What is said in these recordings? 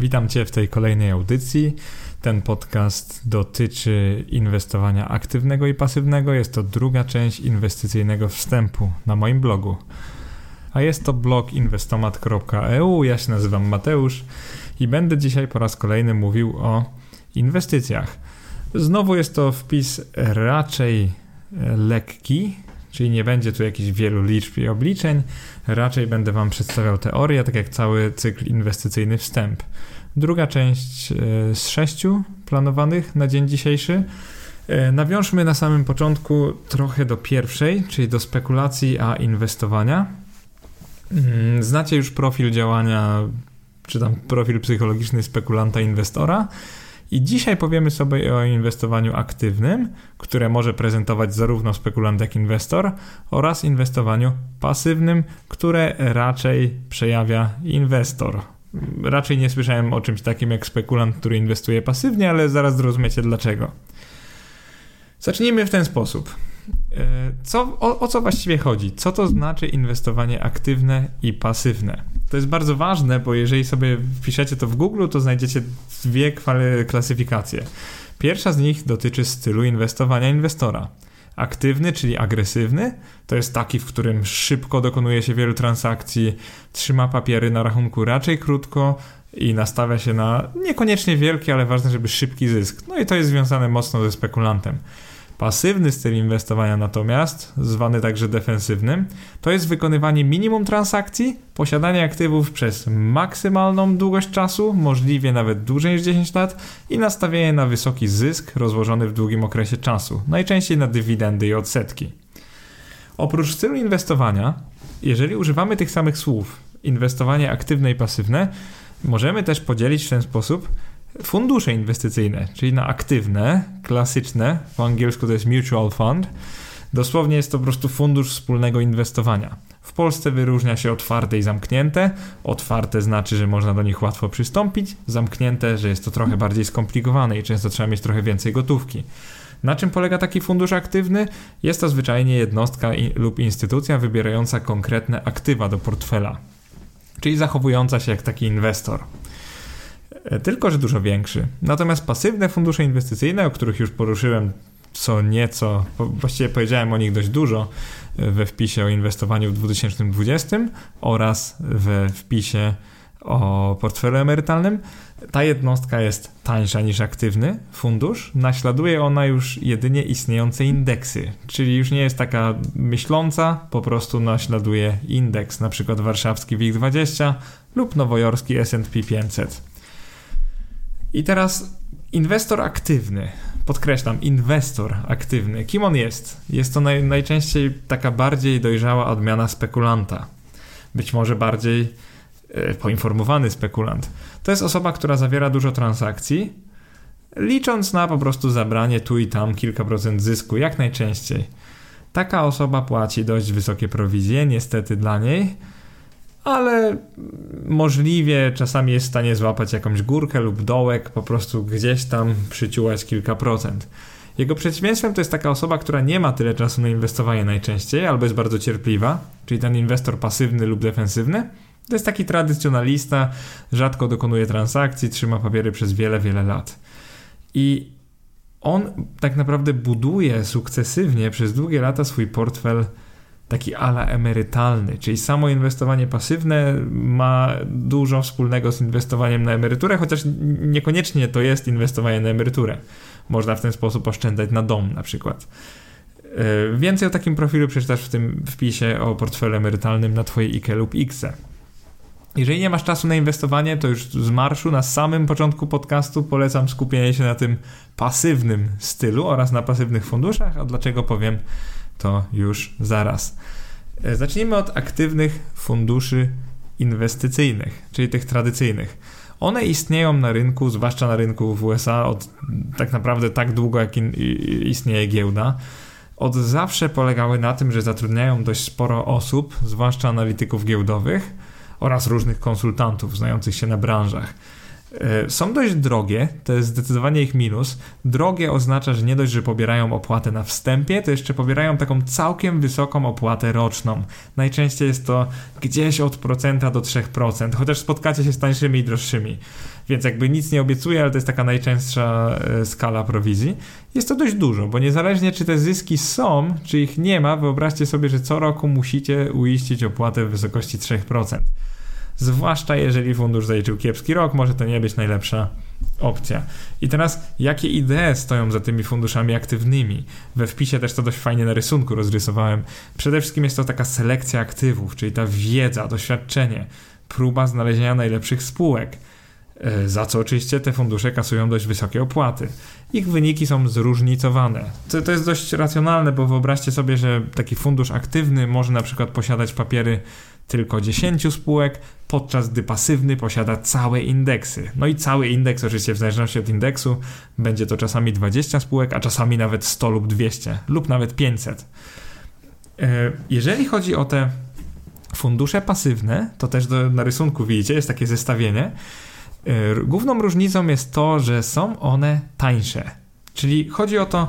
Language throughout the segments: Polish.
Witam Cię w tej kolejnej audycji. Ten podcast dotyczy inwestowania aktywnego i pasywnego. Jest to druga część inwestycyjnego wstępu na moim blogu. A jest to blog inwestomat.eu. Ja się nazywam Mateusz i będę dzisiaj po raz kolejny mówił o inwestycjach. Znowu jest to wpis raczej lekki, czyli nie będzie tu jakichś wielu liczb i obliczeń. Raczej będę Wam przedstawiał teorię, tak jak cały cykl inwestycyjny wstęp. Druga część e, z sześciu planowanych na dzień dzisiejszy. E, nawiążmy na samym początku trochę do pierwszej, czyli do spekulacji a inwestowania. Mm, znacie już profil działania, czy tam profil psychologiczny spekulanta inwestora. I dzisiaj powiemy sobie o inwestowaniu aktywnym, które może prezentować zarówno spekulant jak inwestor, oraz inwestowaniu pasywnym, które raczej przejawia inwestor. Raczej nie słyszałem o czymś takim jak spekulant, który inwestuje pasywnie, ale zaraz zrozumiecie dlaczego. Zacznijmy w ten sposób. E, co, o, o, co właściwie chodzi? Co to znaczy inwestowanie aktywne i pasywne? To jest bardzo ważne, bo jeżeli sobie wpiszecie to w Google, to znajdziecie dwie klasyfikacje. Pierwsza z nich dotyczy stylu inwestowania inwestora. Aktywny, czyli agresywny, to jest taki, w którym szybko dokonuje się wielu transakcji, trzyma papiery na rachunku raczej krótko i nastawia się na niekoniecznie wielki, ale ważne, żeby szybki zysk. No i to jest związane mocno ze spekulantem. Pasywny styl inwestowania natomiast, zwany także defensywnym, to jest wykonywanie minimum transakcji, posiadanie aktywów przez maksymalną długość czasu, możliwie nawet dłużej niż 10 lat i nastawienie na wysoki zysk rozłożony w długim okresie czasu, najczęściej na dywidendy i odsetki. Oprócz stylu inwestowania, jeżeli używamy tych samych słów, inwestowanie aktywne i pasywne, możemy też podzielić w ten sposób fundusze inwestycyjne, czyli na aktywne, klasyczne, po angielsku to jest mutual fund. Dosłownie jest to po prostu fundusz wspólnego inwestowania. W Polsce wyróżnia się otwarte i zamknięte. Otwarte znaczy, że można do nich łatwo przystąpić, zamknięte, że jest to trochę bardziej skomplikowane i często trzeba mieć trochę więcej gotówki. Na czym polega taki fundusz aktywny? Jest to zwyczajnie jednostka lub instytucja wybierająca konkretne aktywa do portfela, czyli zachowująca się jak taki inwestor. E, tylko że dużo większy. Natomiast pasywne fundusze inwestycyjne, o których już poruszyłem co nieco, właściwie powiedziałem o nich dość dużo e, we wpisie o inwestowaniu w 2020 oraz we wpisie o portfelu emerytalnym. Ta jednostka jest tańsza niż aktywny fundusz. Naśladuje ona już jedynie istniejące indeksy, czyli już nie jest taka myśląca, po prostu naśladuje indeks, na przykład warszawski WIG20 lub nowojorski S&P 500. I teraz inwestor aktywny. Podkreślam, inwestor aktywny. Kim on jest? Jest to naj, najczęściej taka bardziej dojrzała odmiana spekulanta. Być może bardziej e, poinformowany spekulant. To jest osoba, która zawiera dużo transakcji, licząc na po prostu zabranie tu i tam kilka procent zysku, jak najczęściej. Taka osoba płaci dość wysokie prowizje, niestety dla niej ale możliwie czasami jest w stanie złapać jakąś górkę lub dołek, po prostu gdzieś tam przyciułać kilka procent. Jego przeciwieństwem to jest taka osoba, która nie ma tyle czasu na inwestowanie najczęściej, albo jest bardzo cierpliwa, czyli ten inwestor pasywny lub defensywny. To jest taki tradycjonalista, rzadko dokonuje transakcji, trzyma papiery przez wiele, wiele lat. I on tak naprawdę buduje sukcesywnie przez długie lata swój portfel taki ala emerytalny, czyli samo inwestowanie pasywne ma dużo wspólnego z inwestowaniem na emeryturę, chociaż niekoniecznie to jest inwestowanie na emeryturę. Można w ten sposób oszczędzać na dom na przykład. E, więcej o takim profilu przeczytasz w tym wpisie o portfelu emerytalnym na twojej IKE lub IKSE. Jeżeli nie masz czasu na inwestowanie, to już z marszu na samym początku podcastu polecam skupienie się na tym pasywnym stylu oraz na pasywnych funduszach, a dlaczego powiem to już zaraz. E, zacznijmy od aktywnych funduszy inwestycyjnych, czyli tych tradycyjnych. One istnieją na rynku, zwłaszcza na rynku w USA, od tak naprawdę tak długo, jak istnieje giełda. Od zawsze polegały na tym, że zatrudniają dość sporo osób, zwłaszcza analityków giełdowych oraz różnych konsultantów znających się na branżach. E, są dość drogie, to jest zdecydowanie ich minus. Drogie oznacza, że nie dość, że pobierają opłatę na wstępie, to jeszcze pobierają taką całkiem wysoką opłatę roczną. Najczęściej jest to gdzieś od procenta do 3%, chociaż spotkacie się z tańszymi i droższymi. Więc jakby nic nie obiecuję, ale to jest taka najczęstsza e, skala prowizji. Jest to dość dużo, bo niezależnie czy te zyski są, czy ich nie ma, wyobraźcie sobie, że co roku musicie uiścić opłatę w wysokości 3% zwłaszcza jeżeli fundusz zaliczył kiepski rok, może to nie być najlepsza opcja. I teraz, jakie idee stoją za tymi funduszami aktywnymi? We wpisie też to dość fajnie na rysunku rozrysowałem. Przede wszystkim jest to taka selekcja aktywów, czyli ta wiedza, doświadczenie, próba znalezienia najlepszych spółek. E, za co oczywiście te fundusze kasują dość wysokie opłaty. Ich wyniki są zróżnicowane. To, to jest dość racjonalne, bo wyobraźcie sobie, że taki fundusz aktywny może na przykład posiadać papiery tylko 10 spółek, podczas gdy pasywny posiada całe indeksy. No i cały indeks, oczywiście w zależności od indeksu, będzie to czasami 20 spółek, a czasami nawet 100 lub 200, lub nawet 500. E, jeżeli chodzi o te fundusze pasywne, to też do, na rysunku widzicie, jest takie zestawienie. E, główną różnicą jest to, że są one tańsze. Czyli chodzi o to,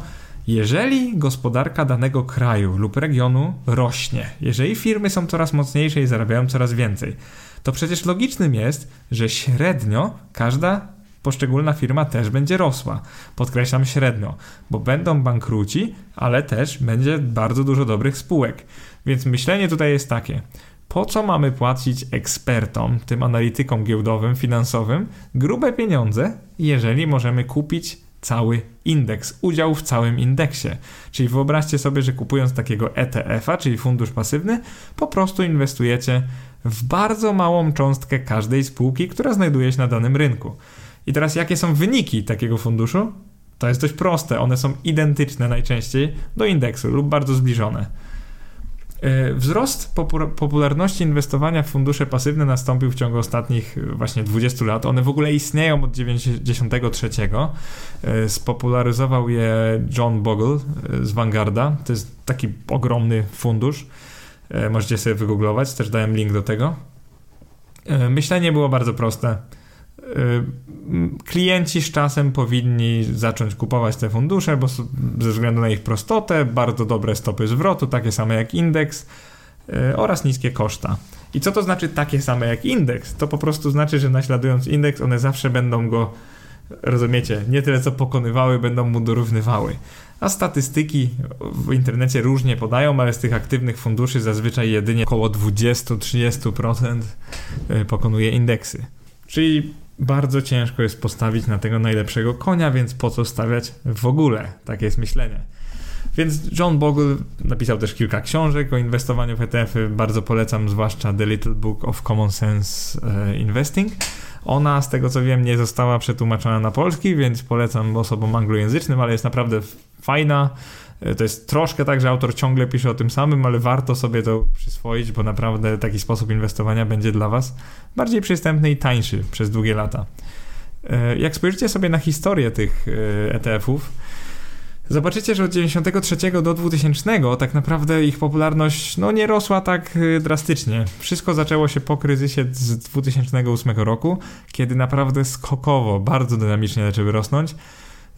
jeżeli gospodarka danego kraju lub regionu rośnie, jeżeli firmy są coraz mocniejsze i zarabiają coraz więcej, to przecież logicznym jest, że średnio każda poszczególna firma też będzie rosła. Podkreślam średnio, bo będą bankruci, ale też będzie bardzo dużo dobrych spółek. Więc myślenie tutaj jest takie: po co mamy płacić ekspertom, tym analitykom giełdowym, finansowym, grube pieniądze, jeżeli możemy kupić cały indeks, udział w całym indeksie. Czyli wyobraźcie sobie, że kupując takiego ETF-a, czyli fundusz pasywny, po prostu inwestujecie w bardzo małą cząstkę każdej spółki, która znajduje się na danym rynku. I teraz jakie są wyniki takiego funduszu? To jest dość proste, one są identyczne najczęściej do indeksu lub bardzo zbliżone. E, wzrost popularności inwestowania w fundusze pasywne nastąpił w ciągu ostatnich e, właśnie 20 lat. One w ogóle istnieją od 93. E, spopularyzował je John Bogle z Vanguarda. To jest taki ogromny fundusz. Możecie sobie wygooglować, też dałem link do tego. Myślenie było bardzo proste klienci z czasem powinni zacząć kupować te fundusze, bo ze względu na ich prostotę, bardzo dobre stopy zwrotu, takie same jak indeks y, oraz niskie koszta. I co to znaczy takie same jak indeks? To po prostu znaczy, że naśladując indeks, one zawsze będą go, rozumiecie, nie tyle co pokonywały, będą mu dorównywały. A statystyki w internecie różnie podają, ale z tych aktywnych funduszy zazwyczaj jedynie około 20-30% y, pokonuje indeksy. Czyli bardzo ciężko jest postawić na tego najlepszego konia, więc po co stawiać w ogóle? Takie jest myślenie. Więc John Bogle napisał też kilka książek o inwestowaniu w ETF-y. Bardzo polecam, zwłaszcza The Little Book of Common Sense e, Investing. Ona, z tego co wiem, nie została przetłumaczona na polski, więc polecam osobom anglojęzycznym, ale jest naprawdę fajna. E, to jest troszkę tak, że autor ciągle pisze o tym samym, ale warto sobie to przyswoić, bo naprawdę taki sposób inwestowania będzie dla Was bardziej przystępny i tańszy przez długie lata. E, jak spojrzycie sobie na historię tych e, ETF-ów, zobaczycie, że od 93 do 2000 tak naprawdę ich popularność no, nie rosła tak drastycznie. Wszystko zaczęło się po kryzysie z 2008 roku, kiedy naprawdę skokowo, bardzo dynamicznie zaczęły rosnąć.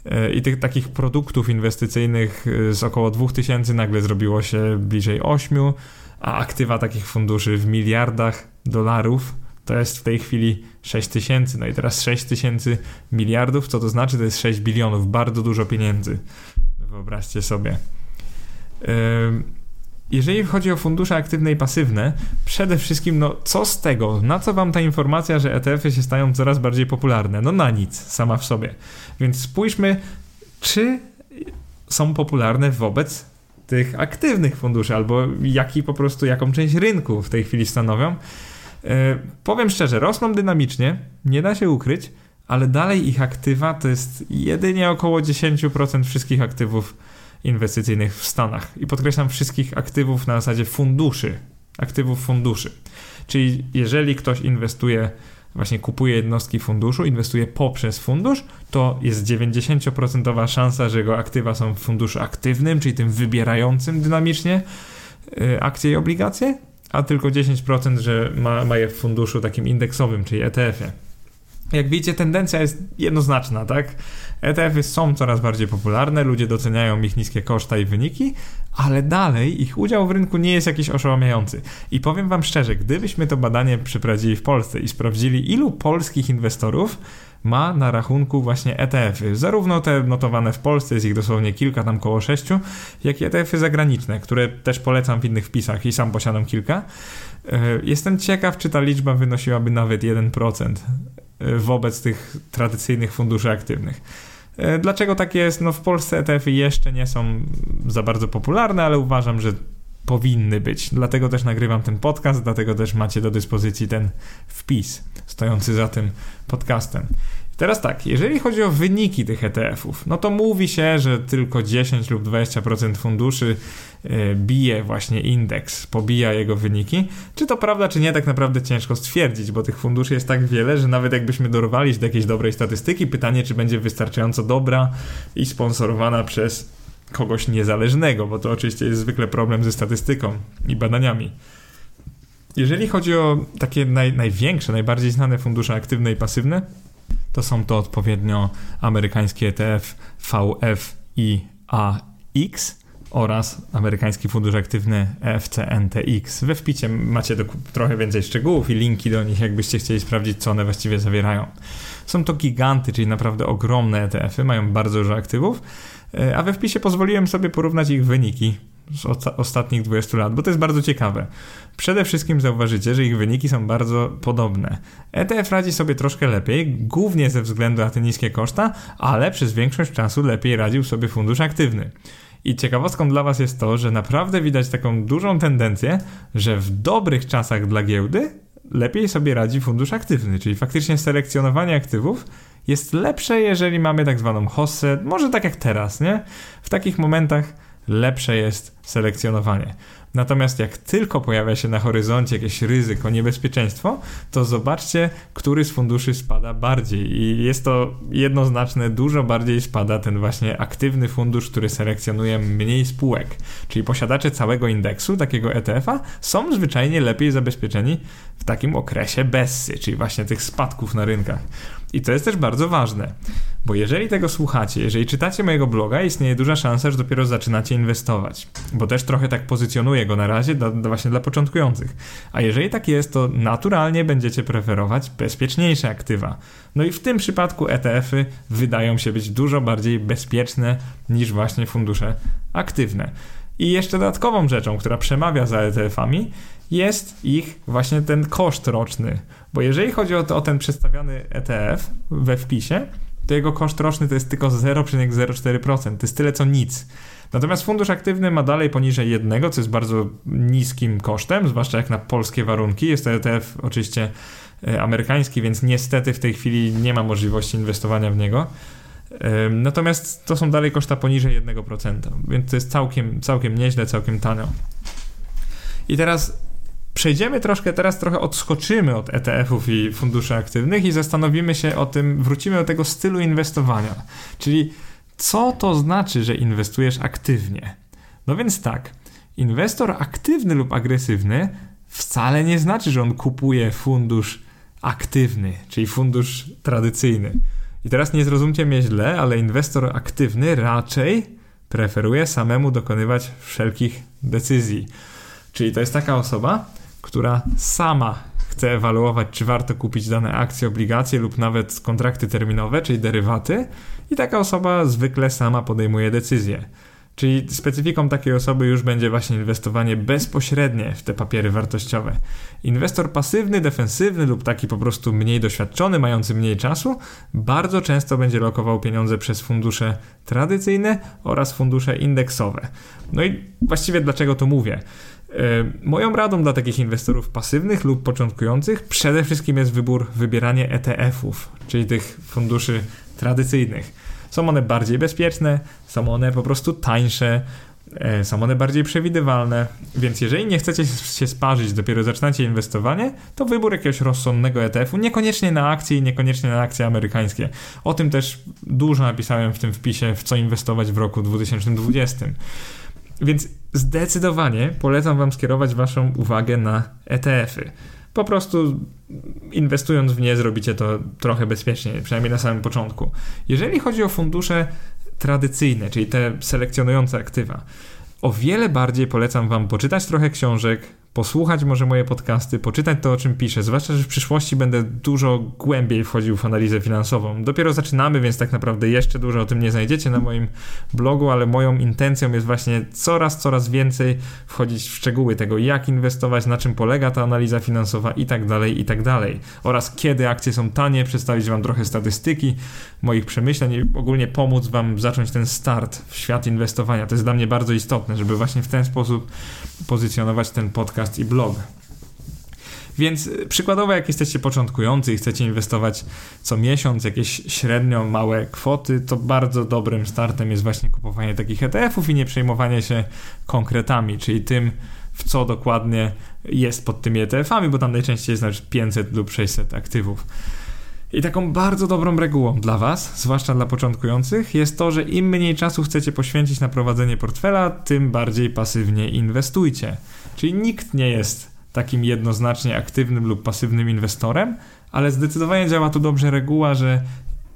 E, I tych takich produktów inwestycyjnych e, z około 2000 nagle zrobiło się bliżej 8, a aktywa takich funduszy w miliardach dolarów to jest w tej chwili 6 tysięcy. No i teraz 6 tysięcy miliardów, co to znaczy? To jest 6 bilionów, bardzo dużo pieniędzy. Wyobraźcie sobie. Jeżeli chodzi o fundusze aktywne i pasywne, przede wszystkim, no co z tego? Na co wam ta informacja, że ETF-y się stają coraz bardziej popularne? No na nic, sama w sobie. Więc spójrzmy, czy są popularne wobec tych aktywnych funduszy, albo jaki po prostu, jaką część rynku w tej chwili stanowią. E, powiem szczerze, rosną dynamicznie, nie da się ukryć, ale dalej ich aktywa to jest jedynie około 10% wszystkich aktywów inwestycyjnych w Stanach. I podkreślam wszystkich aktywów na zasadzie funduszy, aktywów funduszy. Czyli jeżeli ktoś inwestuje, właśnie kupuje jednostki funduszu, inwestuje poprzez fundusz, to jest 90% szansa, że jego aktywa są w funduszu aktywnym, czyli tym wybierającym dynamicznie y, akcje i obligacje, a tylko 10%, że ma, ma je w funduszu takim indeksowym, czyli ETF-ie. Jak widzicie, tendencja jest jednoznaczna, tak? ETF-y są coraz bardziej popularne, ludzie doceniają ich niskie koszta i wyniki, ale dalej ich udział w rynku nie jest jakiś oszałamiający. I powiem Wam szczerze, gdybyśmy to badanie przeprowadzili w Polsce i sprawdzili, ilu polskich inwestorów ma na rachunku właśnie ETF-y. Zarówno te notowane w Polsce, jest ich dosłownie kilka, tam koło sześciu, jak i ETF-y zagraniczne, które też polecam w innych wpisach i sam posiadam kilka. E, jestem ciekaw, czy ta liczba wynosiłaby nawet 1% e, wobec tych tradycyjnych funduszy aktywnych. E, dlaczego tak jest? No w Polsce ETF-y jeszcze nie są za bardzo popularne, ale uważam, że powinny być. Dlatego też nagrywam ten podcast, dlatego też macie do dyspozycji ten wpis stojący za tym podcastem. Teraz tak, jeżeli chodzi o wyniki tych ETF-ów, no to mówi się, że tylko 10 lub 20% funduszy e, bije właśnie indeks, pobija jego wyniki. Czy to prawda, czy nie, tak naprawdę ciężko stwierdzić, bo tych funduszy jest tak wiele, że nawet jakbyśmy dorwali do jakiejś dobrej statystyki, pytanie, czy będzie wystarczająco dobra i sponsorowana przez kogoś niezależnego, bo to oczywiście jest zwykle problem ze statystyką i badaniami. Jeżeli chodzi o takie naj, największe, najbardziej znane fundusze aktywne i pasywne, to są to odpowiednio amerykański ETF VFIAX oraz amerykański fundusz aktywny FCNTX. We wpicie macie do, trochę więcej szczegółów i linki do nich, jakbyście chcieli sprawdzić, co one właściwie zawierają. Są to giganty, czyli naprawdę ogromne ETF-y, mają bardzo dużo aktywów, e, a we wpisie pozwoliłem sobie porównać ich wyniki z ostatnich 20 lat, bo to jest bardzo ciekawe. Przede wszystkim zauważycie, że ich wyniki są bardzo podobne. ETF radzi sobie troszkę lepiej, głównie ze względu na te niskie koszta, ale przez większość czasu lepiej radził sobie fundusz aktywny. I ciekawostką dla Was jest to, że naprawdę widać taką dużą tendencję, że w dobrych czasach dla giełdy lepiej sobie radzi fundusz aktywny, czyli faktycznie selekcjonowanie aktywów jest lepsze, jeżeli mamy tak zwaną hossę, może tak jak teraz, nie? W takich momentach lepsze jest selekcjonowanie. Natomiast jak tylko pojawia się na horyzoncie jakieś ryzyko, niebezpieczeństwo, to zobaczcie, który z funduszy spada bardziej. I jest to jednoznaczne, dużo bardziej spada ten właśnie aktywny fundusz, który selekcjonuje mniej spółek. Czyli posiadacze całego indeksu, takiego ETF-a, są zwyczajnie lepiej zabezpieczeni w takim okresie bessy, czyli właśnie tych spadków na rynkach. I to jest też bardzo ważne, bo jeżeli tego słuchacie, jeżeli czytacie mojego bloga, istnieje duża szansa, że dopiero zaczynacie inwestować, bo też trochę tak pozycjonuję go na razie właśnie dla początkujących. A jeżeli tak jest, to naturalnie będziecie preferować bezpieczniejsze aktywa. No i w tym przypadku ETF-y wydają się być dużo bardziej bezpieczne niż właśnie fundusze aktywne. I jeszcze dodatkową rzeczą, która przemawia za ETF-ami, jest ich właśnie ten koszt roczny. Bo jeżeli chodzi o, to, o ten przedstawiony ETF we wpisie, to jego koszt roczny to jest tylko 0,04%. To jest tyle co nic. Natomiast fundusz aktywny ma dalej poniżej jednego, co jest bardzo niskim kosztem, zwłaszcza jak na polskie warunki. Jest to ETF oczywiście e, amerykański, więc niestety w tej chwili nie ma możliwości inwestowania w niego. Natomiast to są dalej koszta poniżej 1%, więc to jest całkiem, całkiem nieźle, całkiem tanio. I teraz przejdziemy troszkę, teraz trochę odskoczymy od ETF-ów i funduszy aktywnych i zastanowimy się o tym, wrócimy do tego stylu inwestowania. Czyli co to znaczy, że inwestujesz aktywnie? No więc tak, inwestor aktywny lub agresywny wcale nie znaczy, że on kupuje fundusz aktywny, czyli fundusz tradycyjny. I teraz nie zrozumcie mnie źle, ale inwestor aktywny raczej preferuje samemu dokonywać wszelkich decyzji. Czyli to jest taka osoba, która sama chce ewaluować, czy warto kupić dane akcje, obligacje lub nawet kontrakty terminowe, czyli derywaty, i taka osoba zwykle sama podejmuje decyzję. Czyli specyfiką takiej osoby już będzie właśnie inwestowanie bezpośrednie w te papiery wartościowe. Inwestor pasywny, defensywny lub taki po prostu mniej doświadczony, mający mniej czasu, bardzo często będzie lokował pieniądze przez fundusze tradycyjne oraz fundusze indeksowe. No i właściwie dlaczego to mówię? E, moją radą dla takich inwestorów pasywnych lub początkujących przede wszystkim jest wybór, wybieranie ETF-ów, czyli tych funduszy tradycyjnych. Są one bardziej bezpieczne, są one po prostu tańsze, e, są one bardziej przewidywalne, więc jeżeli nie chcecie się sparzyć, dopiero zaczynacie inwestowanie, to wybór jakiegoś rozsądnego ETF-u, niekoniecznie na akcje i niekoniecznie na akcje amerykańskie. O tym też dużo napisałem w tym wpisie, w co inwestować w roku 2020. Więc zdecydowanie polecam Wam skierować Waszą uwagę na ETF-y. Po prostu inwestując w nie zrobicie to trochę bezpieczniej, przynajmniej na samym początku. Jeżeli chodzi o fundusze tradycyjne, czyli te selekcjonujące aktywa, o wiele bardziej polecam Wam poczytać trochę książek, posłuchać może moje podcasty, poczytać to, o czym piszę, zwłaszcza, że w przyszłości będę dużo głębiej wchodził w analizę finansową. Dopiero zaczynamy, więc tak naprawdę jeszcze dużo o tym nie znajdziecie na moim blogu, ale moją intencją jest właśnie coraz, coraz więcej wchodzić w szczegóły tego, jak inwestować, na czym polega ta analiza finansowa i tak dalej, i tak dalej. Oraz kiedy akcje są tanie, przedstawić Wam trochę statystyki moich przemyśleń i ogólnie pomóc Wam zacząć ten start w świat inwestowania. To jest dla mnie bardzo istotne, żeby właśnie w ten sposób pozycjonować ten podcast podcast i blog. Więc y, przykładowo, jak jesteście początkujący i chcecie inwestować co miesiąc jakieś średnio małe kwoty, to bardzo dobrym startem jest właśnie kupowanie takich ETF-ów i nie przejmowanie się konkretami, czyli tym, w co dokładnie jest pod tymi ETF-ami, bo tam najczęściej jest nawet 500 lub 600 aktywów. I taką bardzo dobrą regułą dla Was, zwłaszcza dla początkujących, jest to, że im mniej czasu chcecie poświęcić na prowadzenie portfela, tym bardziej pasywnie inwestujcie. Czyli nikt nie jest takim jednoznacznie aktywnym lub pasywnym inwestorem, ale zdecydowanie działa tu dobrze reguła, że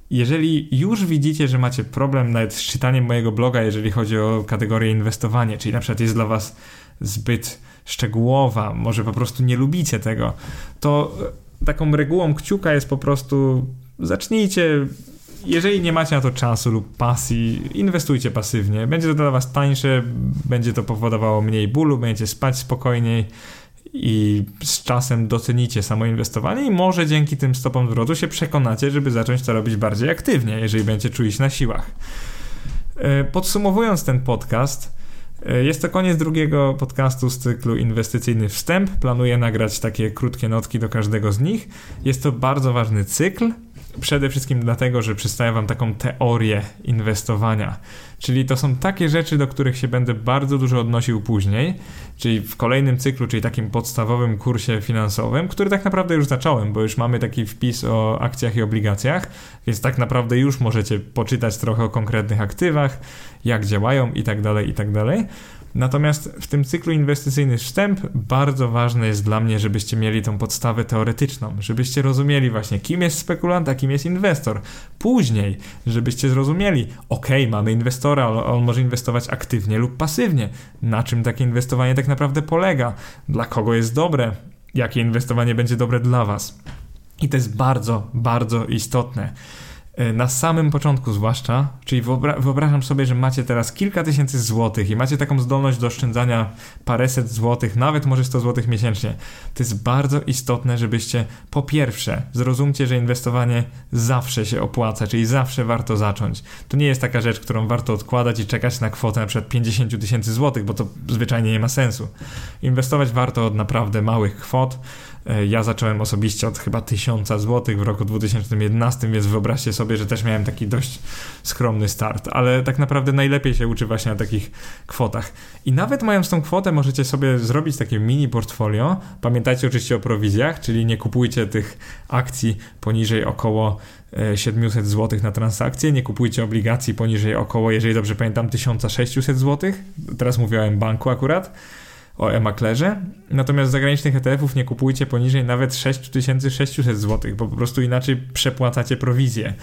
jeżeli już widzicie, że macie problem nawet z czytaniem mojego bloga, jeżeli chodzi o kategorię inwestowanie, czyli na przykład jest dla Was zbyt szczegółowa, może po prostu nie lubicie tego, to taką regułą kciuka jest po prostu zacznijcie jeżeli nie macie na to czasu lub pasji, inwestujcie pasywnie. Będzie to dla Was tańsze, będzie to powodowało mniej bólu, będziecie spać spokojniej i z czasem docenicie samo inwestowanie i może dzięki tym stopom zwrotu się przekonacie, żeby zacząć to robić bardziej aktywnie, jeżeli będziecie czuli się na siłach. E, podsumowując ten podcast, e, jest to koniec drugiego podcastu z cyklu Inwestycyjny Wstęp. Planuję nagrać takie krótkie notki do każdego z nich. Jest to bardzo ważny cykl, Przede wszystkim dlatego, że przedstawiam Wam taką teorię inwestowania. Czyli to są takie rzeczy, do których się będę bardzo dużo odnosił później, czyli w kolejnym cyklu, czyli takim podstawowym kursie finansowym, który tak naprawdę już zacząłem, bo już mamy taki wpis o akcjach i obligacjach, więc tak naprawdę już możecie poczytać trochę o konkretnych aktywach, jak działają i tak dalej, i tak dalej. Natomiast w tym cyklu inwestycyjny wstęp bardzo ważne jest dla mnie, żebyście mieli tą podstawę teoretyczną, żebyście rozumieli właśnie, kim jest spekulant, a kim jest inwestor. Później, żebyście zrozumieli, ok, mamy inwestora, on może inwestować aktywnie lub pasywnie. Na czym takie inwestowanie tak naprawdę polega? Dla kogo jest dobre? Jakie inwestowanie będzie dobre dla Was? I to jest bardzo, bardzo istotne. E, na samym początku zwłaszcza, czyli wyobra wyobrażam sobie, że macie teraz kilka tysięcy złotych i macie taką zdolność do oszczędzania paręset złotych, nawet może 100 złotych miesięcznie. To jest bardzo istotne, żebyście po pierwsze zrozumcie, że inwestowanie zawsze się opłaca, czyli zawsze warto zacząć. To nie jest taka rzecz, którą warto odkładać i czekać na kwotę na przykład 50 tysięcy złotych, bo to zwyczajnie nie ma sensu. Inwestować warto od naprawdę małych kwot, ja zacząłem osobiście od chyba 1000 zł w roku 2011, więc wyobraźcie sobie, że też miałem taki dość skromny start, ale tak naprawdę najlepiej się uczy właśnie na takich kwotach. I nawet mając tą kwotę, możecie sobie zrobić takie mini portfolio. Pamiętajcie oczywiście o prowizjach, czyli nie kupujcie tych akcji poniżej około 700 e, zł na transakcję, nie kupujcie obligacji poniżej około, jeżeli dobrze pamiętam, 1600 zł. Teraz mówiłem banku akurat o e-maklerze. Natomiast zagranicznych ETF-ów nie kupujcie poniżej nawet 6600 zł, bo po prostu inaczej przepłacacie prowizję.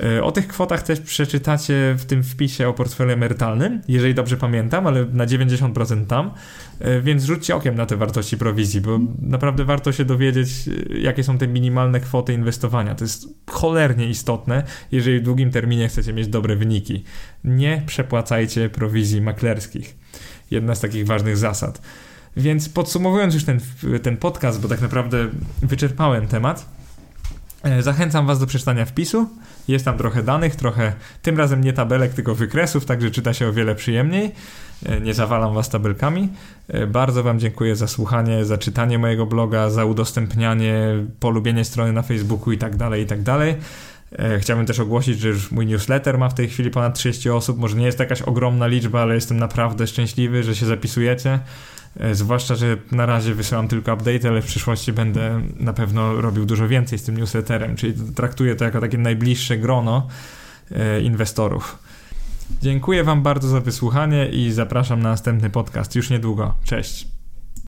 E, o tych kwotach też przeczytacie w tym wpisie o portfelu emerytalnym, jeżeli dobrze pamiętam, ale na 90% tam, e, więc rzućcie okiem na te wartości prowizji, bo naprawdę warto się dowiedzieć, e, jakie są te minimalne kwoty inwestowania. To jest cholernie istotne, jeżeli w długim terminie chcecie mieć dobre wyniki. Nie przepłacajcie prowizji maklerskich jedna z takich ważnych zasad. Więc podsumowując już ten, ten podcast, bo tak naprawdę wyczerpałem temat, e, zachęcam Was do przeczytania wpisu. Jest tam trochę danych, trochę tym razem nie tabelek, tylko wykresów, także czyta się o wiele przyjemniej. E, nie zawalam Was tabelkami. E, bardzo Wam dziękuję za słuchanie, za czytanie mojego bloga, za udostępnianie, polubienie strony na Facebooku i tak dalej, i tak dalej. E, chciałbym też ogłosić, że już mój newsletter ma w tej chwili ponad 30 osób. Może nie jest to jakaś ogromna liczba, ale jestem naprawdę szczęśliwy, że się zapisujecie. E, zwłaszcza, że na razie wysyłam tylko update, ale w przyszłości będę na pewno robił dużo więcej z tym newsletterem, czyli traktuję to jako takie najbliższe grono e, inwestorów. Dziękuję Wam bardzo za wysłuchanie i zapraszam na następny podcast już niedługo. Cześć.